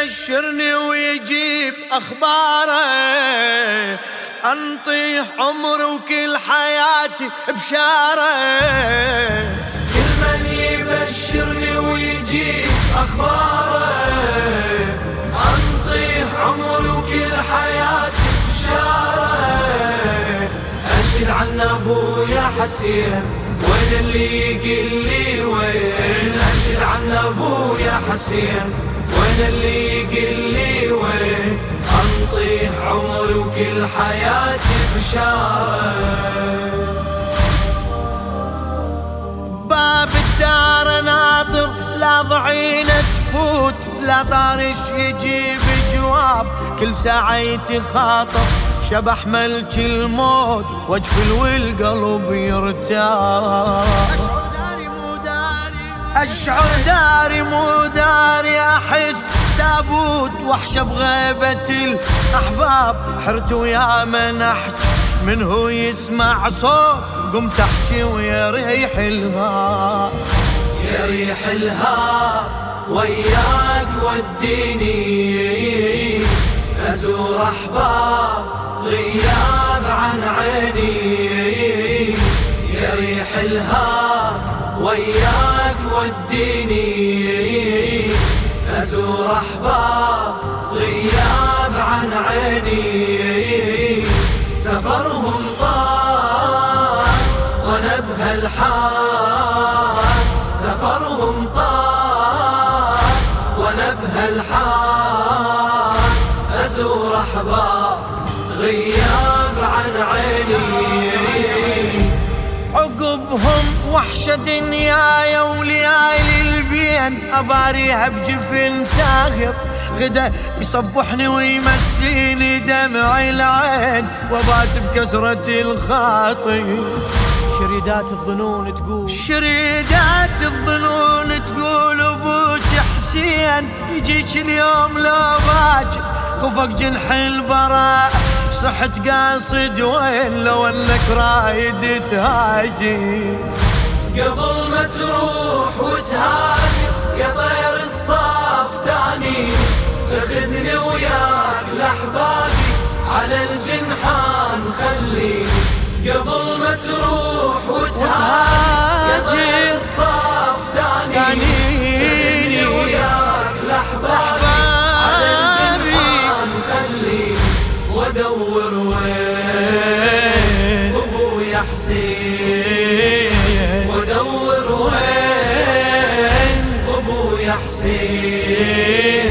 يبشرني ويجيب أخباره. انطيح عمري وكل حياتي بشاره. كل من يبشرني ويجيب أخباره. انطيح عمري وكل حياتي بشاره. أشهد عن أبويا حسين وين اللي يقل لي وين؟ أشهد عن أبويا حسين. وين اللي يقل لي وين؟ انطيح عمري وكل حياتي بشارة. باب الدار ناطر لا ضعينة تفوت لا طارش يجيب جواب كل ساعة يتخاطب شبح ملك الموت وجفل والقلب يرتاح أشعر داري مو داري أحس تابوت وحشة بغيبة الأحباب. حرت ويا من أحكي من هو يسمع صوت؟ قمت أحكي ويا ريح الهاب. يا ريح الهاب وياك وديني. أزور أحباب غياب عن عيني. يا ريح الهاب وياك وديني. أزور أحباب غياب عن عيني. سفرهم طال وأنا بهالحال سفرهم طال وأنا بهالحال أزور أحباب غياب عقبهم وحشة دنيايا وليالي البين أباريها بجفن ساغر غدا يصبحني ويمسيني دمع العين. وبات بكسرة الخاطر شريدات الظنون تقول. شريدات الظنون تقول أبوك حسين يجيك اليوم لو باكر خفق جنح البراء. صحت قاصد لو انك رايد تهاجي؟ قبل ما تروح وتهاجر يا طير الصاف تاني. اخذني وياك لأحبابي على الجنحان خلي. قبل ما تروح وتهاجر يا طير الصاف حسين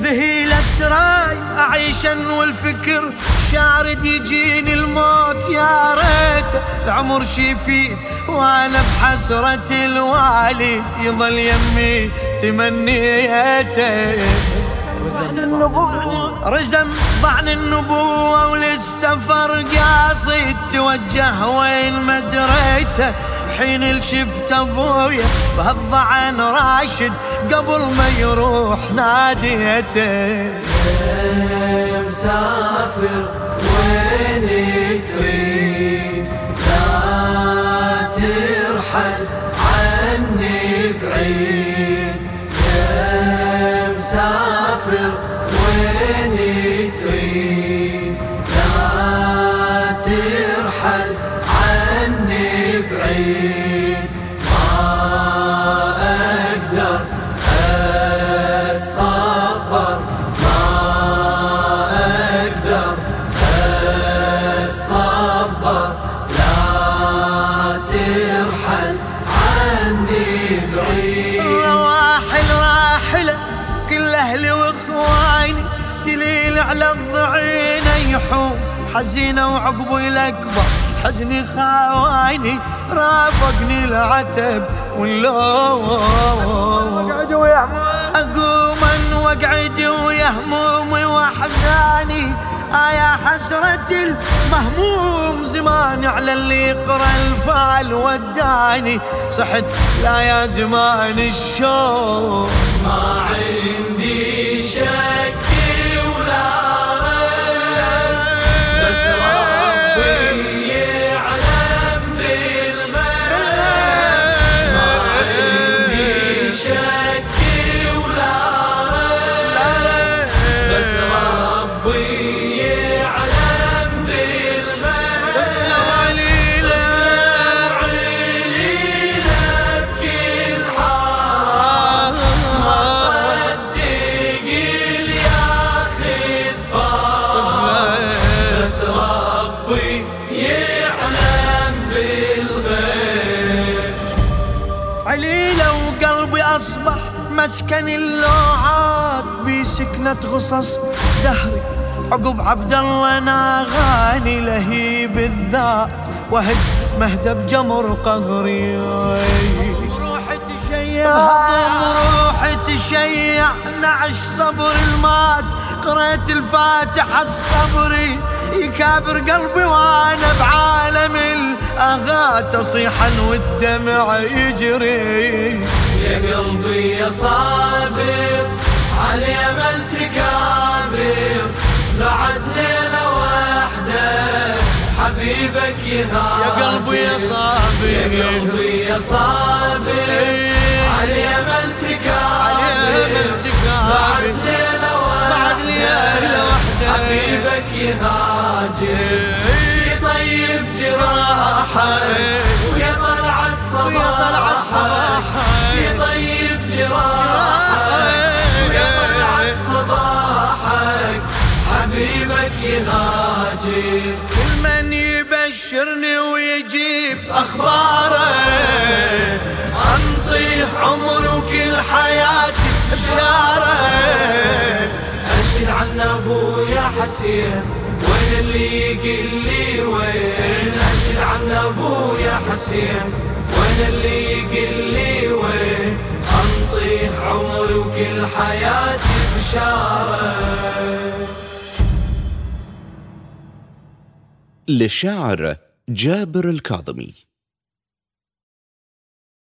ذهيلة راي اعيشن والفكر. شارد يجيني الموت يا ريت. العمر شيفين وأنا بحسرة الوالد. يظل يمي تمنيته رزم ضعن النبوة وللسفر قاصد. توجه وين ما حين الشفت أبويا بهالضعن راشد قبل ما يروح ناديته. مسافر وين تريد؟ لا ترحل عني بعيد. بعيد ما أقدر أتصبر. ما أقدر أتصبر. لا ترحل عني بعيد. رواحل راحلة كل أهلي وإخواني دليل على الضعين يحوم. حزينة وعقبي الأكبر. حزني خاواني رافقني العتب واللوم. أقوم وأقعد ويا همومي وأحزاني. آيا حسرة المهموم زمان على اللي يقرأ الفال وداني. صحت لا يا زمان الشوق ما عندي مسكن اللوعات بسكنة غصص دهري. عقب عبد الله ناغاني لهي بالذات وهز مهدب جمر قهري. روحي تشيع روحي تشيع نعش صبر المات. قريت الفاتحة الصبري يكابر قلبي وأنا بعالم الاغات اصيحا والدمع يجري. يا قلبي يا صابر على من تكابر بعد ليلة واحدة حبيبك يهاجر. يا قلبي يا صابر. يا قلبي يا صابر على من تكابر يبشرني ويجيب أخباره. انطيه عمري وكل حياتي بشارة. أشهد عن أبويا حسين وين اللي يقل لي وين؟ أشهد عن أبويا حسين وين اللي يقل لي وين؟ انطيه عمري وكل حياتي بشارة. للشاعر جابر الكاظمي.